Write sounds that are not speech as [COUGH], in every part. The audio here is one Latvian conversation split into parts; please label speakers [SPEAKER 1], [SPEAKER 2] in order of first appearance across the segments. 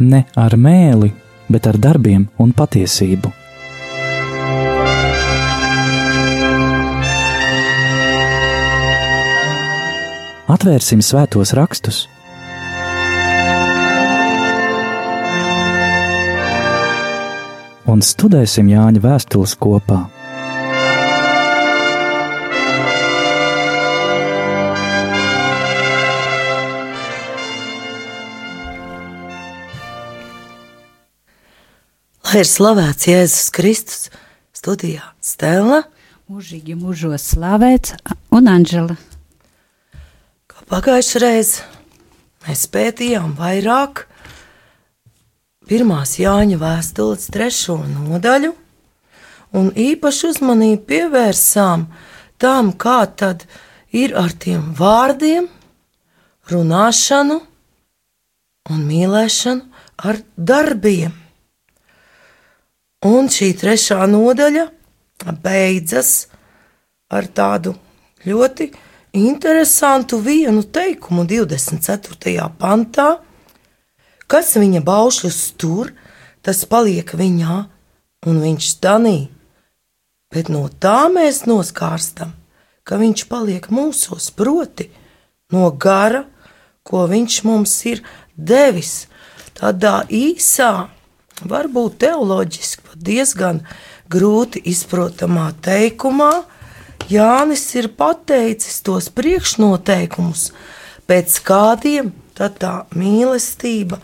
[SPEAKER 1] ne ar mēli, bet ar darbiem un patiesību. Atvērsim svētos rakstus un studēsim Jāņa vēstules kopā.
[SPEAKER 2] Lai ir slavēts Jēzus Kristus, studijā Stela.
[SPEAKER 3] Mūžīgi mūžos slavēts un Anžela.
[SPEAKER 2] Kā pagājušajā reizē mēs pētījām vairāk pirmās Jāņa vēstules trešo nodaļu, un īpaši uzmanību pievērsām tam, kā tad ir ar tiem vārdiem, runāšanu un mīlēšanu ar darbiem. Un šī trešā nodaļa beidzas ar tādu ļoti interesantu vienu teikumu 24. pantā, kas viņa baušļus tur, tas paliek viņā, un viņš stanī. Bet no tā mēs noskārstam, ka viņš paliek mūsos, proti, no gara, ko viņš mums ir devis, tādā īsā, varbūt teoloģiski diezgan grūti izprotamā teikumā. Jānis ir pateicis tos priekšnoteikumus, pēc kādiem tā mīlestība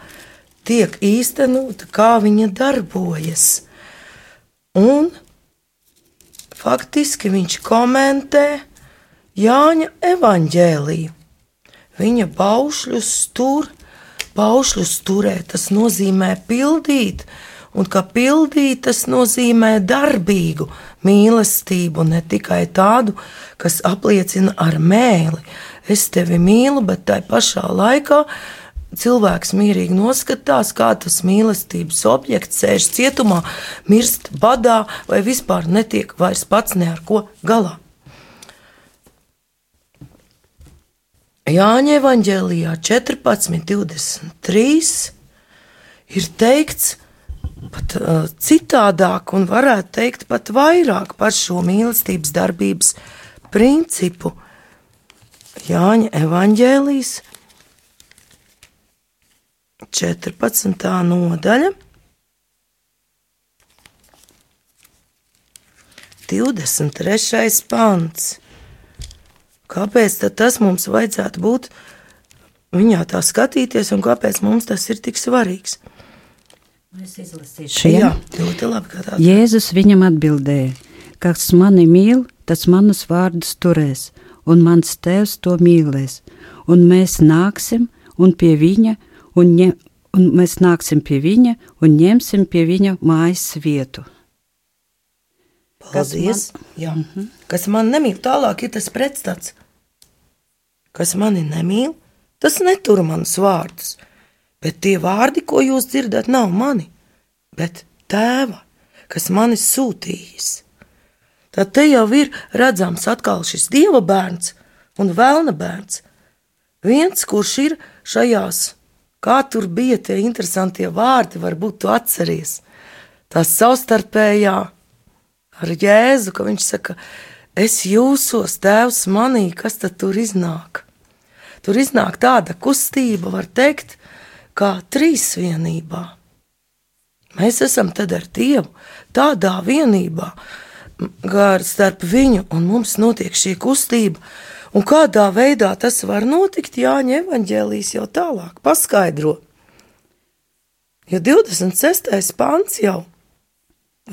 [SPEAKER 2] tiek īstenota, kā viņa darbojas. Un faktiski viņš komentē Jāņa evaņģēliju. Viņa paušļus tur, paušļus turēt, tas nozīmē pildīt, un ka pildīt tas nozīmē darbīgu mīlestību, ne tikai tādu, kas apliecina ar mēli. Es tevi mīlu, bet tai pašā laikā cilvēks mierīgi noskatās, kā tas mīlestības objekts sēž cietumā, mirst badā vai vispār netiek vairs pats ne ar ko galā. Jāņa evanģēlijā 14.23 ir teikts pat uh, citādāk, un varētu teikt pat vairāk par šo mīlestības darbības principu. Jāņa evanģēlijas 14. nodaļa. 23. pants. Kāpēc tas mums vajadzētu būt viņā tā skatīties, un kāpēc mums tas ir tik svarīgs?
[SPEAKER 3] Es izlasīšu, ja?
[SPEAKER 2] Jā, ļoti labi. ka tā-
[SPEAKER 3] Jēzus viņam atbildēja: Kas mani mīl, tas manus vārdus turēs, un mans tēvs to mīlēs. Un mēs nāksim un pie viņa, un, ņem, un mēs nāksim pie viņa un ņemsim pie viņa mājas vietu.
[SPEAKER 2] Paldies! Man, jā, mm -hmm. Kas man nemīl, tālāk ir tas pretstats. Kas mani nemīl, tas netur manus vārdus. Bet tie vārdi, ko jūs dzirdat, nav mani, bet tēva, kas mani sūtījis. Tad te jau ir redzams atkal šis dieva bērns un vēlna bērns. Viens, kurš ir šajās, kā tur bija tie interesantie vārdi, varbūt tu atceries. Tā savstarpējā ar Jēzu, ka viņš saka, es jūsos, tēvs manī, kas tad tur iznāk? Tur iznāk tāda kustība, var teikt, kā trīsvienībā. Mēs esam tad ar Dievu tādā vienībā, kā starp viņu un mums notiek šī kustība. Un kādā veidā tas var notikt, Jāņa evanģēlijas jau tālāk paskaidro. Jo 26. pāns jau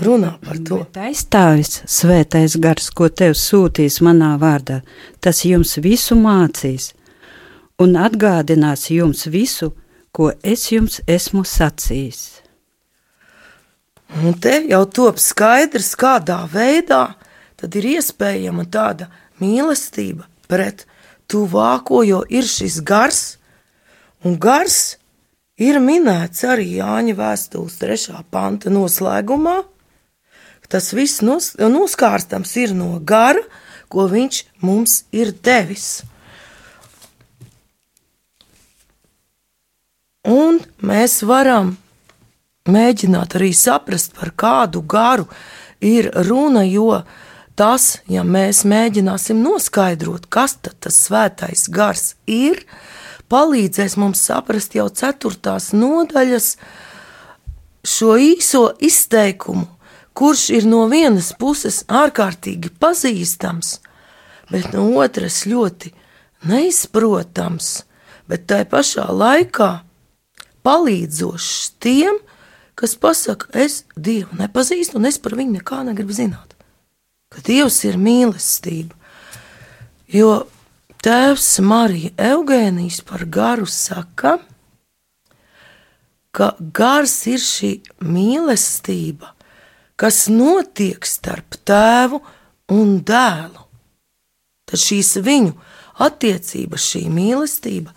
[SPEAKER 2] runā par to.
[SPEAKER 3] Aizstāvis svētais gars, ko tev sūtīs manā vārdā, tas jums visu mācīs un atgādinās jums visu, ko es jums esmu sacījis.
[SPEAKER 2] Un te jau top skaidrs, kādā veidā tad ir iespējama tāda mīlestība pret tuvāko, jo ir šis gars, un gars ir minēts arī Jāņa vēstules 3. panta noslēgumā. Tas viss nos, noskārstams ir no gara, ko viņš mums ir devis. Un mēs varam mēģināt arī saprast, par kādu garu ir runa, jo tas, ja mēs mēģināsim noskaidrot, kas tas svētais gars ir, palīdzēs mums saprast jau ceturtās nodaļas šo īso izteikumu, kurš ir no vienas puses ārkārtīgi pazīstams, bet no otras ļoti neizprotams, bet tai pašā laikā palīdzošs tiem, kas pasaka, es Dievu nepazīstu un es par viņu nekā negribu zināt. Ka Dievs ir mīlestība. Jo tēvs Marija Eugēnijas par garu saka, ka gars ir šī mīlestība, kas notiek starp tēvu un dēlu. Tad šīs viņu attiecības, šī mīlestība,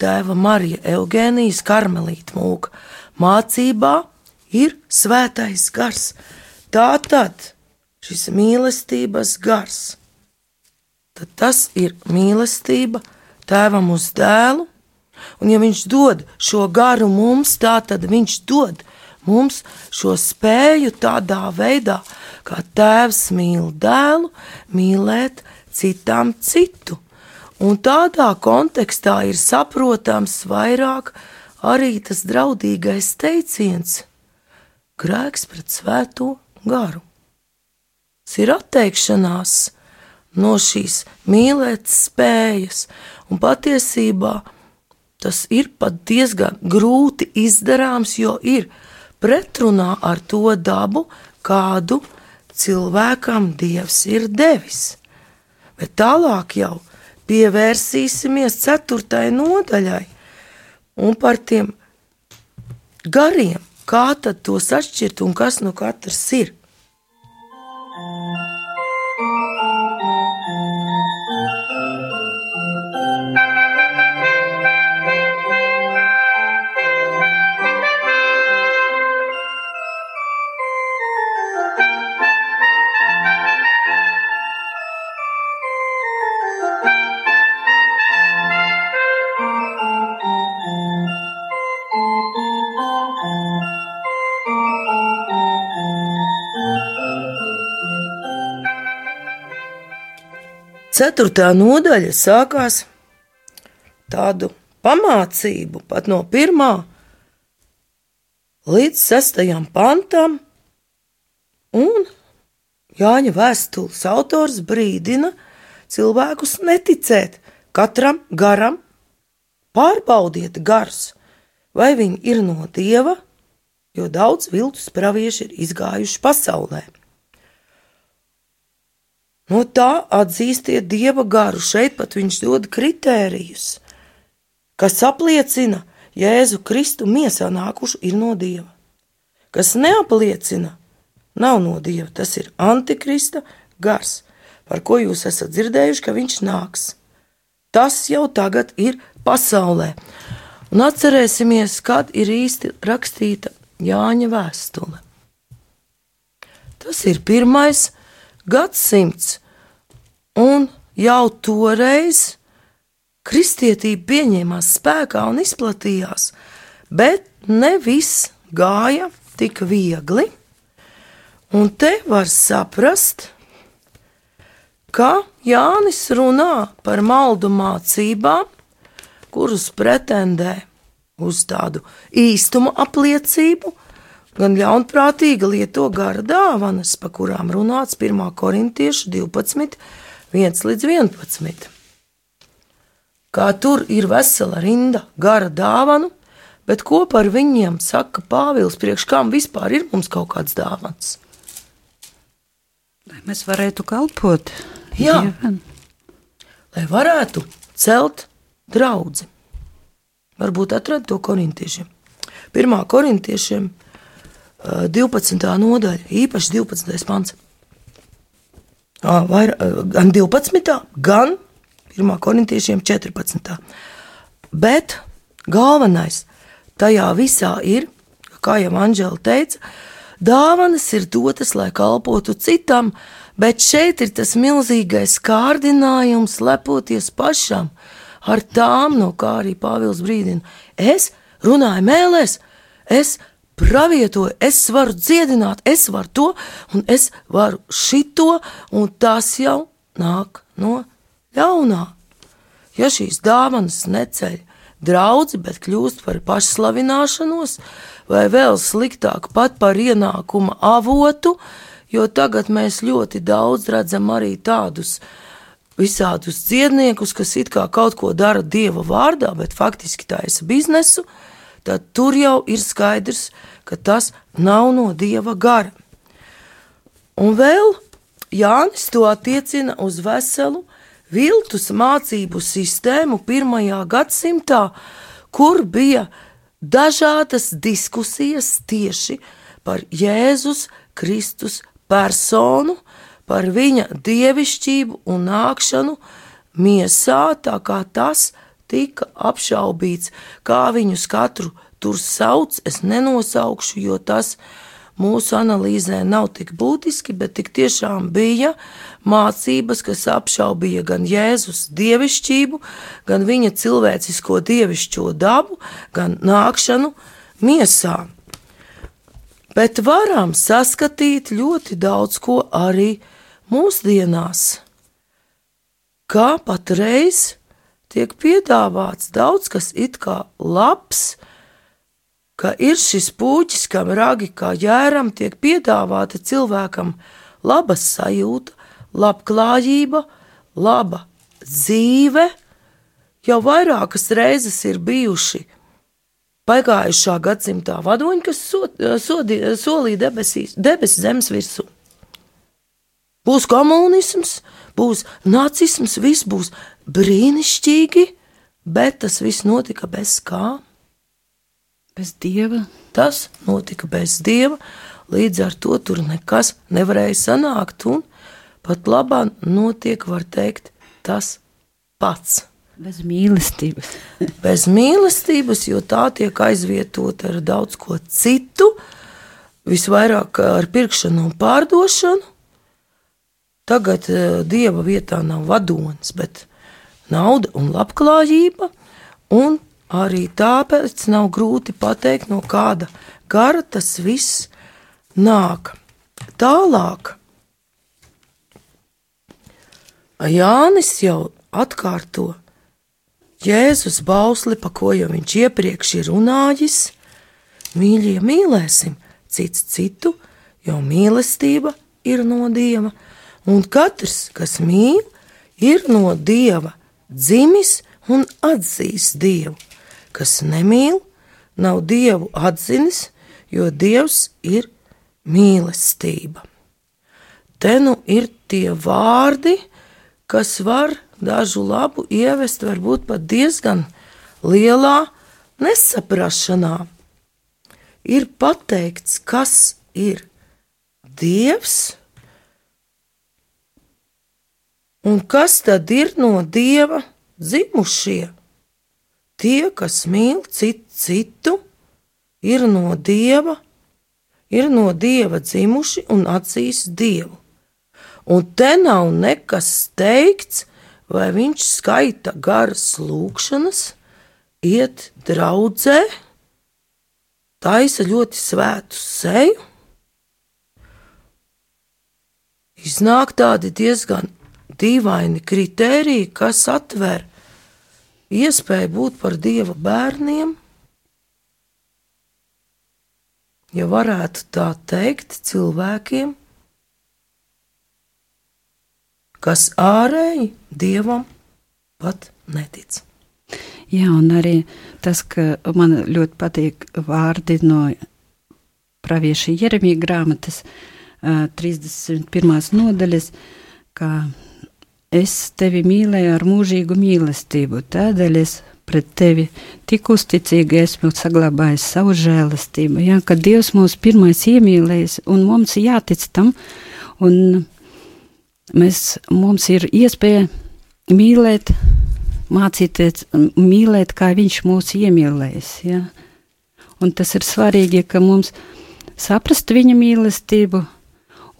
[SPEAKER 2] tēva Marija Eugēnijas karmelīta mūka mācībā ir svētais gars. Tā tad šis mīlestības gars, tad tas ir mīlestība tēvam uz dēlu, un ja viņš dod šo garu mums, tā tad viņš dod mums šo spēju tādā veidā, kā tēvs mīl dēlu, mīlēt citam citu. Un tādā kontekstā ir saprotams vairāk arī tas draudīgais teiciens - grēks pret svēto garu. Tas ir atteikšanās no šīs mīlēt spējas, un patiesībā tas ir pat diezgan grūti izdarāms, jo ir pretrunā ar to dabu, kādu cilvēkam Dievs ir devis. Bet tālāk jau pievērsīsimies ceturtajai nodaļai un par tiem gariem, kā tad tos atšķirt un kas no katras ir. Ceturtā nodaļa sākās tādu pamācību pat no pirmā līdz sestajam pantam, un Jāņa vēstules autors brīdina cilvēkus neticēt katram garam, pārbaudiet garus, vai viņi ir no dieva, jo daudz viltus pravieši ir izgājuši pasaulē. No tā atzīstiet dieva garu. Šeit pat viņš dod kritērijus, kas apliecina Jēzu Kristu miesā nākušu ir no dieva. Kas neapliecina, nav no dieva. Tas ir antikrista gars, par ko jūs esat dzirdējuši, ka viņš nāks. Tas jau tagad ir pasaulē. Un atcerēsimies, kad ir īsti rakstīta Jāņa vēstule. Tas ir pirmais gadsimts, un jau toreiz kristietība pieņēmās spēkā un izplatījās, bet ne viss gāja tik viegli. Un te var saprast, ka Jānis runā par maldu mācībām, kurus pretendē uz tādu īstuma apliecību, gan ļaunprātīgi lieto gara dāvanas, pa kurām runāts 1. korintiešu 12, 1 līdz 11. Kā tur ir vesela rinda gara dāvanu, bet ko par viņiem saka Pāvils, priekš kam vispār ir mums kaut kāds dāvans?
[SPEAKER 3] Lai mēs varētu kalpot
[SPEAKER 2] Jā,
[SPEAKER 3] Dievam.
[SPEAKER 2] lai varētu celt draugu. Varbūt atradu to korintiešiem. Pirmā korintiešiem 12. nodaļa, īpaši 12. pants. Vair, gan 12. gan 1. korintiešiem 14. Bet galvenais tajā visā ir, kā jau Anģela teica, dāvanas ir dotas, lai kalpotu citam, bet šeit ir tas milzīgais kārdinājums lepoties pašam ar tām, no kā arī Pāvils brīdina. Es runāju mēlēs, es pravietoju, es varu dziedināt, es varu to, un es varu šito, un tas jau nāk no ļaunā. Ja šīs dāvanas neceļ draudzi, bet kļūst par pašslavināšanos, vai vēl sliktāk pat par ienākuma avotu, jo tagad mēs ļoti daudz redzam arī tādus visādus dziedniekus, kas it kā kaut ko dara dieva vārdā, bet faktiski taisa biznesu, tad tur jau ir skaidrs, ka tas nav no dieva gara. Un vēl Jānis to attiecina uz veselu viltus mācību sistēmu pirmajā gadsimtā, kur bija dažādas diskusijas tieši par Jēzus Kristus personu, par viņa dievišķību un nākšanu miesā, tā kā tas tika apšaubīts, kā viņus katru tur sauc, es nenosaukšu, jo tas mūsu analīzē nav tik būtiski, bet tik tiešām bija mācības, kas apšaubīja gan Jēzus dievišķību, gan viņa cilvēcisko dievišķo dabu, gan nākšanu miesā. Bet varam saskatīt ļoti daudz ko arī mūsdienās. Kā patreiz tiek piedāvāts daudz kas it kā labs, ka ir šis puķis, kam ragi kā jēram tiek piedāvāta cilvēkam laba sajūta, labklājība, laba dzīve. Jau vairākas reizes ir bijuši pagājušā gadsimtā vadoņi, kas sodi, solīja debesīs, debesis zemes virsū. Būs komunisms, būs nacisms, viss būs brīnišķīgi, bet tas viss notika bez kā
[SPEAKER 3] Bez dieva.
[SPEAKER 2] Tas notika bez dieva, līdz ar to tur nekas nevarēja sanākt, un pat labāk notiek, var teikt, tas pats.
[SPEAKER 3] Bez mīlestības. [LAUGHS]
[SPEAKER 2] bez mīlestības, jo tā tiek aizvietota ar daudz ko citu, visvairāk ar pirkšanu un pārdošanu. Tagad uh, dieva vietā nav vadonis, bet nauda un labklājība, un Arī tāpēc nav grūti pateikt, no kāda gara tas viss nāk. Tālāk. Jānis jau atkārto Jēzus bausli, pa ko jau viņš iepriekš ir runājis. Mīļie, mīlēsim cits citu, jo mīlestība ir no dieva, un katrs, kas mīl, ir no dieva dzimis un atzīst dievu kas nemīl, nav dievu atzinis, jo dievs ir mīlestība. Te nu ir tie vārdi, kas var dažu labu ievest, varbūt pat diezgan lielā nesaprašanā. Ir pateikts, kas ir dievs un kas tad ir no dieva dzimušie. Tie, kas mīl citu, citu ir no dieva, ir no dieva dzimuši un atzīst dievu. Un te nav nekas teikts, vai viņš skaita garas lūkšanas, iet draudzē, taisa ļoti svētu seju. Iznāk tādi diezgan dīvaini kritēriji, kas atver iespēja būt par dieva bērniem, ja varētu tā teikt, cilvēkiem, kas ārēji dievam pat netic.
[SPEAKER 3] Jā, un arī tas, ka man ļoti patīk vārdi no pravieša Jeremija grāmatas, 31. nodaļas, ka Es tevi mīlēju ar mūžīgu mīlestību, tādēļ es pret tevi tik uzticīgi esmu saglabājis savu žēlastību. Ja, kad Dievs mūs pirmais iemīlējis, un mums jātic tam, un mēs, mums ir iespēja mīlēt, mācīties mīlēt, kā Viņš mūs iemīlējis. Ja. Un tas ir svarīgi, ka mums saprast Viņa mīlestību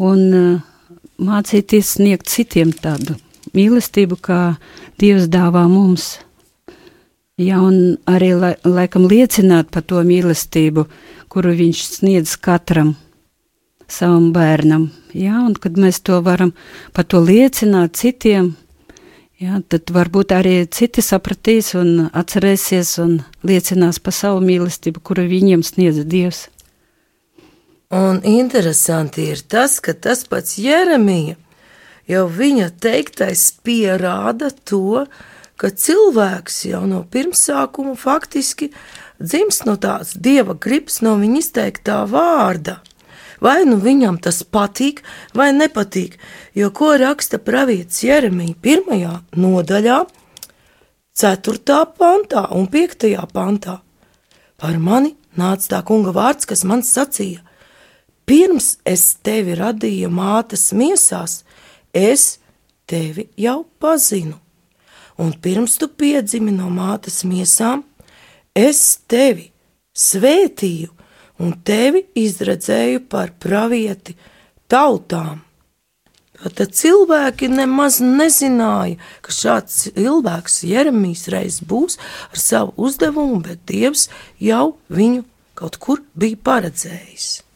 [SPEAKER 3] un mācīties sniegt citiem tādu mīlestību, kā Dievs dāvā mums. Jā, un arī lai, laikam liecināt par to mīlestību, kuru viņš sniedz katram savam bērnam. Jā, un kad mēs to varam par to liecināt citiem, jā, tad varbūt arī citi sapratīs un atcerēsies un liecinās par savu mīlestību, kuru viņiem sniedz Dievs.
[SPEAKER 2] Un interesanti ir tas, ka tas pats Jeremija jau viņa teiktais pierāda to, ka cilvēks jau no pirmsākuma faktiski dzimst no tās dieva gribas, no viņa izteiktā vārda. Vai nu viņam tas patīk, vai nepatīk, jo ko raksta pravietis Jeremija pirmajā nodaļā, 4. pantā un 5. pantā. Par mani nāca tā kunga vārds, kas man sacīja: Pirms es tevi radīju mātes miesās, es tevi jau pazinu. Un pirms tu piedzimi no mātes miesām, es tevi svētīju un tevi izredzēju par pravieti tautām. Tad cilvēki nemaz nezināja, ka šāds cilvēks, Jeremijs, reiz būs ar savu uzdevumu, bet Dievs jau viņu kaut kur bija paredzējis.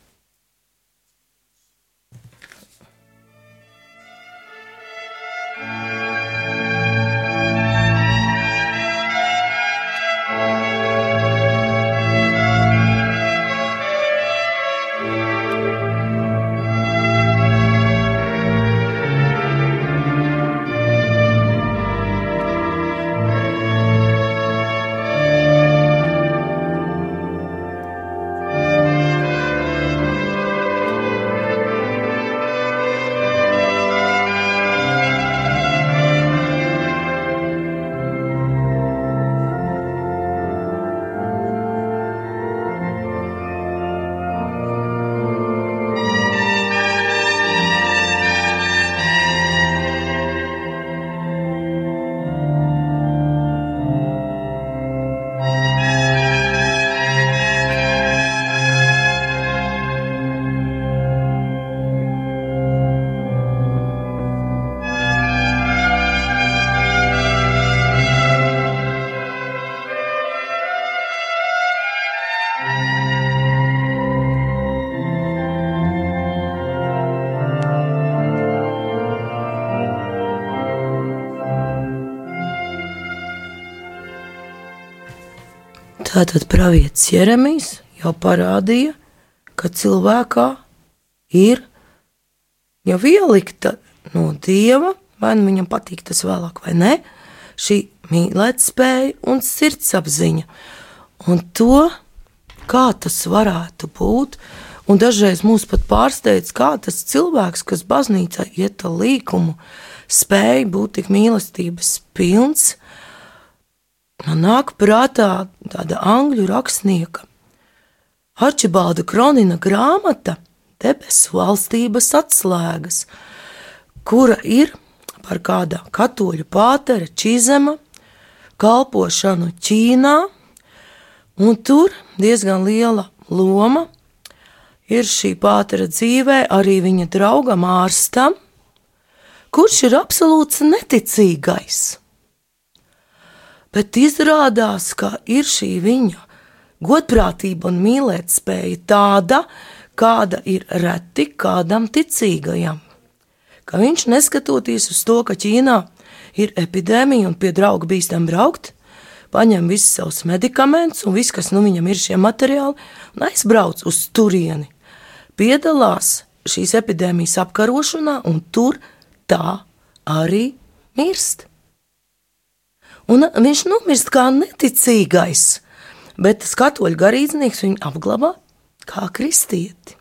[SPEAKER 2] Tātad pravietis Jeremijs jau parādīja, ka cilvēkā ir jau ielikta no dieva, vai nu viņam patīk tas vēlāk vai nē, šī mīlētspēja un sirdsapziņa. Un to, kā tas varētu būt, un dažreiz mūs pat pārsteidz, kā tas cilvēks, kas baznīcā iet ar līkumu, spēja būt tik mīlestības pilns, Man nāk prātā tāda angļu rakstnieka. Arčibalda Kronina grāmata Debesu valstības atslēgas, kura ir par kāda katoļu pātera Čizema kalpošanu Ķīnā, un tur diezgan liela loma ir šī pātera dzīvē arī viņa draugam ārstam, kurš ir absolūts neticīgais bet izrādās, ka ir šī viņa godprātība un mīlētspēja tāda, kāda ir reti kādam ticīgajam. Ka viņš neskatoties uz to, ka Ķīnā ir epidēmija un pie drauga bīstam braukt, paņem visus savus medikamentus un viss, kas nu viņam ir šie materiāli, un aizbrauc uz turieni. Piedalās šīs epidēmijas apkarošanā, un tur tā arī mirst un viņš nomirst kā neticīgais, bet katoļu garīdznieks viņu apglabā kā kristieti.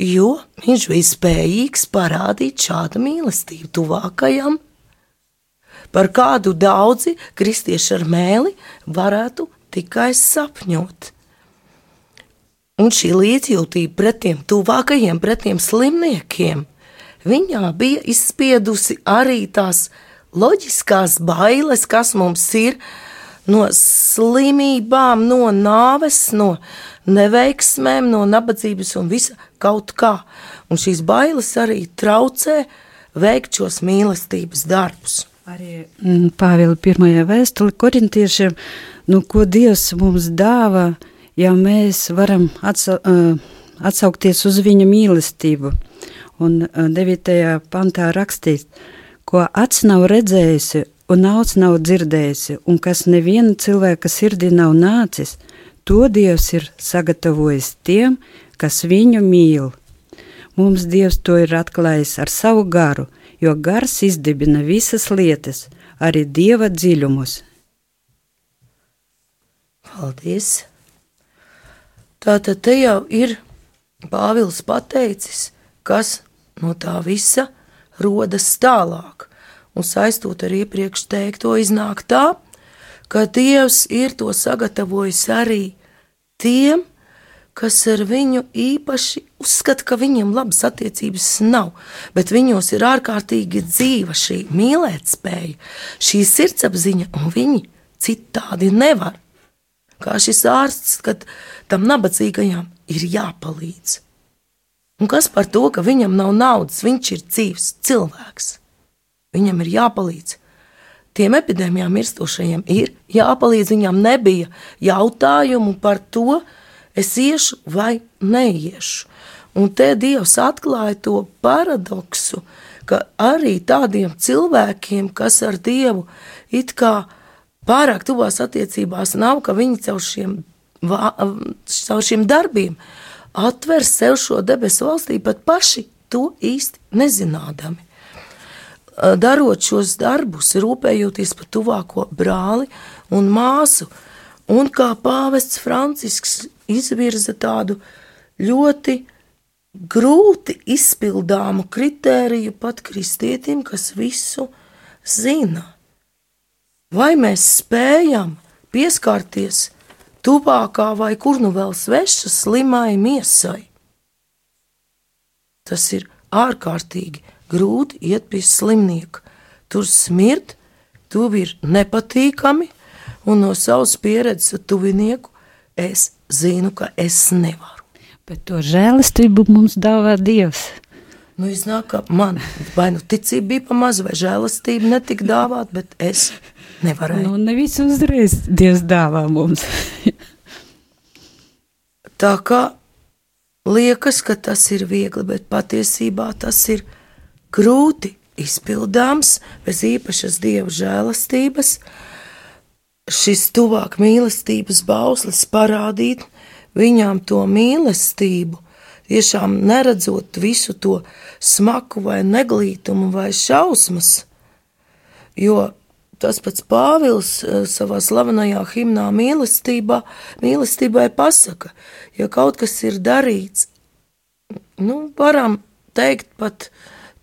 [SPEAKER 2] Jo viņš bija spējīgs parādīt šādu mīlestību tuvākajam, par kādu daudzi kristieši ar mēli varētu tikai sapņot. Un šī līdzjūtība pret tiem tuvākajiem, pret tiem slimniekiem, viņā bija izspiedusi arī tās loģiskās bailes, kas mums ir no slimībām, no nāves, no neveiksmēm, no nabadzības un visa kaut kā. Un šīs bailes arī traucē veikt šos mīlestības darbus.
[SPEAKER 3] Arī mm, Pāvila pirmajā vēstulē korintiešiem, nu, ko Dievs mums dāvā, ja mēs varam atsa, uh, atsaukties uz viņa mīlestību. Un uh, 9. pantā rakstīt, ko acs nav redzējusi un auss nav dzirdējusi, un kas neviena cilvēka sirdī nav nācis, to Dievs ir sagatavojis tiem, kas viņu mīl. Mums Dievs to ir atklājis ar savu garu, jo gars izdibina visas lietas, arī Dieva dziļumus.
[SPEAKER 2] Paldies! Tātad te jau ir Pāvils pateicis, kas no tā visa rodas tālāk, un saistot ar iepriekš teikto iznāk tā, ka Dievs ir to sagatavojis arī tiem, kas ar viņu īpaši uzskata, ka viņiem labas attiecības nav, bet viņos ir ārkārtīgi dzīva šī mīlētspēja, šī sirdsapziņa, un viņi citādi nevar. Kā šis ārsts, kad tam nabadzīgajam ir jāpalīdz. Un kas par to, ka viņam nav naudas, viņš ir dzīves cilvēks. Viņam ir jāpalīdz. Tiem epidēmijām mirstošajiem ir jāpalīdz. Viņam nebija jautājumu par to, es iešu vai neiešu. Un te Dievs atklāja to paradoksu, ka arī tādiem cilvēkiem, kas ar Dievu it kā pārāk tuvās attiecībās nav, ka viņi caur šiem, caur šiem darbiem atver sev šo debesu valstī pat paši to īsti nezinādami. Darot šos darbus, rūpējoties par tuvāko brāli un māsu, un kā pāvests Francisks izvirza tādu ļoti grūti izpildāmu kritēriju pat kristietim, kas visu zina. Vai mēs spējam pieskarties tuvākā vai kur nu vēl sveša slimai miesai? Tas ir ārkārtīgi grūti iet pie slimnieka. Tur smirt, tur ir nepatīkami, un no savas pieredzes ar tuvinieku es zinu, ka es nevaru.
[SPEAKER 3] Bet to žēlastību mums dāvā Dievs.
[SPEAKER 2] Nu, iznāk, ka man vai nu ticība bija pamaz, vai žēlastība netika dāvāt, bet es nevarēju.
[SPEAKER 3] Nu, nevis uzreiz Dievs dāvā mums.
[SPEAKER 2] Tā kā liekas, ka tas ir viegli, bet patiesībā tas ir grūti izpildāms bez īpašas Dieva žēlastības, šis tuvāk mīlestības bauslis parādīt viņām to mīlestību, tiešām neredzot visu to smaku vai neglītumu vai šausmas, jo tas pats Pāvils eh, savā slavenajā himnā mīlestībā, mīlestībai pasaka, ja kaut kas ir darīts, nu, varam teikt pat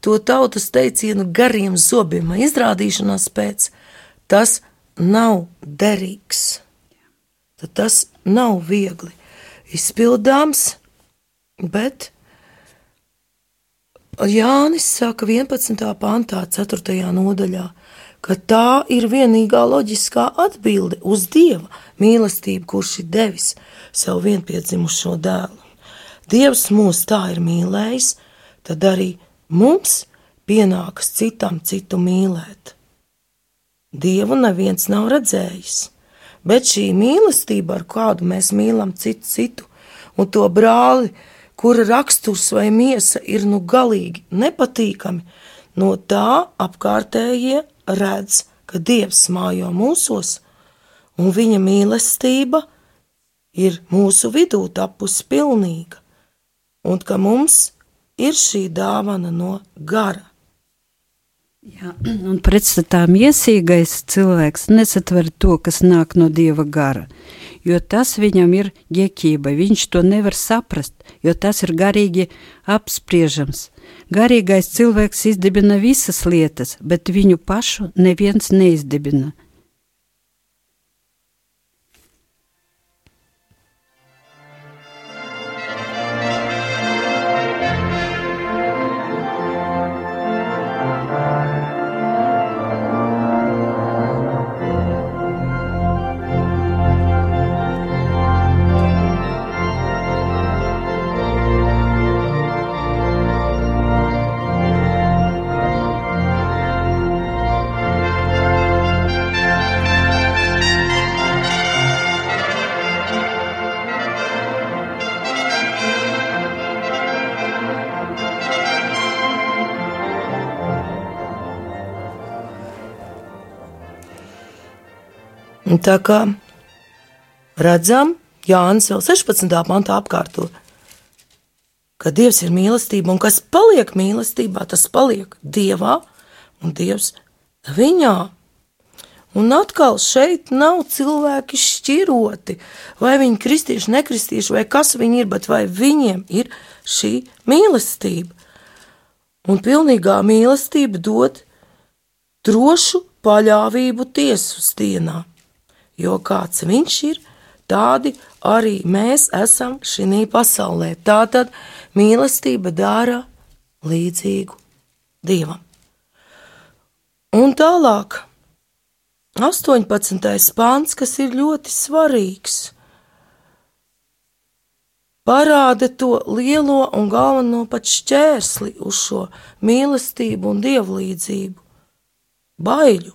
[SPEAKER 2] to tautas teicienu gariem zobiem, izrādīšanās pēc, tas nav derīgs. Tad tas nav viegli izpildāms, bet Jānis saka 11. pantā, 4. nodaļā, ka tā ir vienīgā loģiskā atbilde uz Dieva mīlestību, kurš ir devis savu vienpiedzimušo dēlu. Dievs mūs tā ir mīlējis, tad arī mums pienākas citam citu mīlēt. Dievu neviens nav redzējis, bet šī mīlestība, ar kādu mēs mīlam citu citu, un to brāli, kura raksturs vai miesa ir nu galīgi nepatīkami, no tā apkārtējie redz, ka Dievs mājo mūsos, un viņa mīlestība ir mūsu vidū tapusi pilnīga, un ka mums ir šī dāvana no gara.
[SPEAKER 3] Jā, un pretstatā miesīgais cilvēks nesatver to, kas nāk no dieva gara, jo tas viņam ir ģeķība, viņš to nevar saprast, jo tas ir garīgi apspriežams. Garīgais cilvēks izdibina visas lietas, bet viņu pašu neviens neizdibina.
[SPEAKER 2] Tā kā redzam, Jānis vēl 16. pantā apkārto, ka Dievs ir mīlestība, un kas paliek mīlestībā, tas paliek Dievā, un Dievs viņā. Un atkal šeit nav cilvēki šķiroti, vai viņi ir kristieši, nekristieši, vai kas viņi ir, bet vai viņiem ir šī mīlestība. Un pilnīgā mīlestība dod drošu paļāvību tiesas dienā, jo kāds viņš ir, tādi arī mēs esam šī pasaulē. Tātad mīlestība dara līdzīgu Dievam. Un tālāk, 18. pāns, kas ir ļoti svarīgs, parāda to lielo un galveno pat šķērsli uz šo mīlestību un dievlīdzību. Baiļu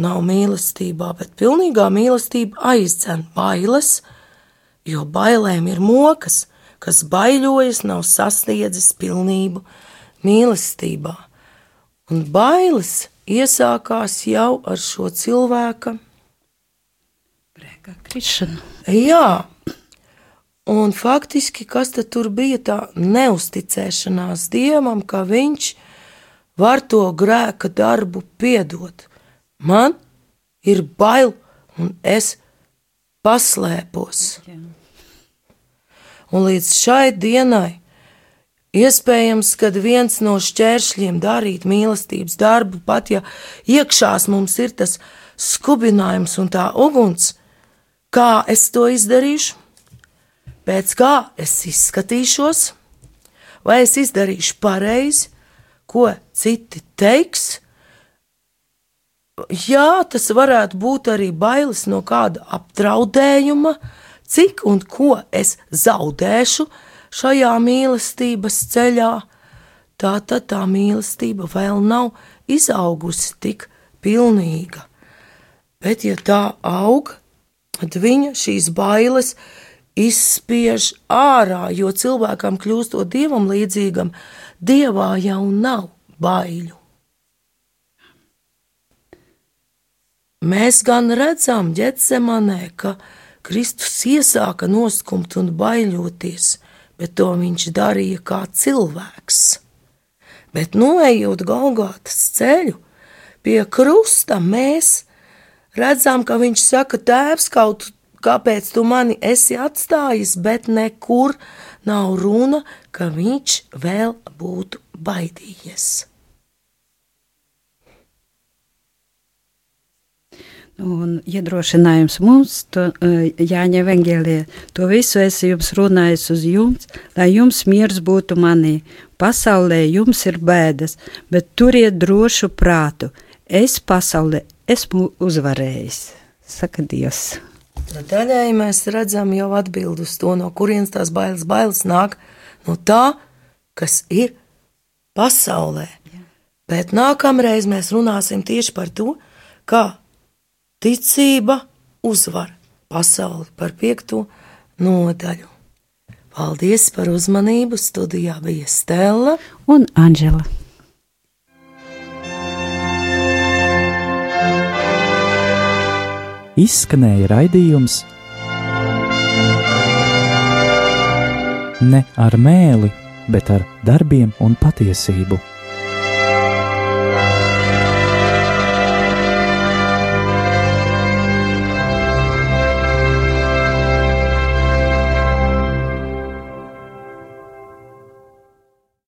[SPEAKER 2] nav mīlestībā, bet pilnīgā mīlestība aizdzen bailes, jo bailēm ir mokas, kas baiļojas, nav sasniedzis pilnību mīlestībā. Un bailes iesākās jau ar šo cilvēka
[SPEAKER 3] grēkā krišanu.
[SPEAKER 2] Jā, un faktiski kas tad tur bija tā neusticēšanās Dievam, ka viņš var to grēka darbu piedot. Man ir bail, un es paslēpos. Un līdz šai dienai iespējams, ka viens no šķēršļiem darīt mīlestības darbu, pat ja iekšās mums ir tas skubinājums un tā uguns, kā es to izdarīšu, pēc kā es izskatīšos, vai es izdarīšu pareizi, ko citi teiks, Jā, tas varētu būt arī bailes no kāda apdraudējuma, cik un ko es zaudēšu šajā mīlestības ceļā. Tā tad tā mīlestība vēl nav izaugusi tik pilnīga. Bet, ja tā aug, tad viņa šīs bailes izspiež ārā, jo cilvēkam kļūstot dievam līdzīgam, dievā jau nav baiļu. Mēs gan redzam, Ģetsemanē, ka Kristus iesāka noskumt un baiļoties, bet to viņš darīja kā cilvēks. Bet noejot Golgātas ceļu, pie krusta mēs redzam, ka viņš saka, Tēvs, kaut kāpēc tu mani esi atstājis, bet nekur nav runa, ka viņš vēl būtu baidījies.
[SPEAKER 3] Un iedrošinājums mums, to, eh, Jāņa Vengēlē, to visu es jums runāju uz jums, lai jums miers būtu manī. Pasaulē jums ir bēdas, bet turiet drošu prātu. Es pasaulē esmu uzvarējis, saka Dievs.
[SPEAKER 2] Daļai mēs redzam jau atbildi uz to, no kurienes tās bailes, bailes nāk no tā, kas ir pasaulē. Jā. Bet nākamreiz mēs runāsim tieši par to, kā Ticība uzvar pasauli par piekto nodaļu. Paldies par uzmanību! Studijā bija Stela
[SPEAKER 3] un Anģela.
[SPEAKER 1] Izskanēja raidījums Ne ar mēli, bet ar darbiem un patiesību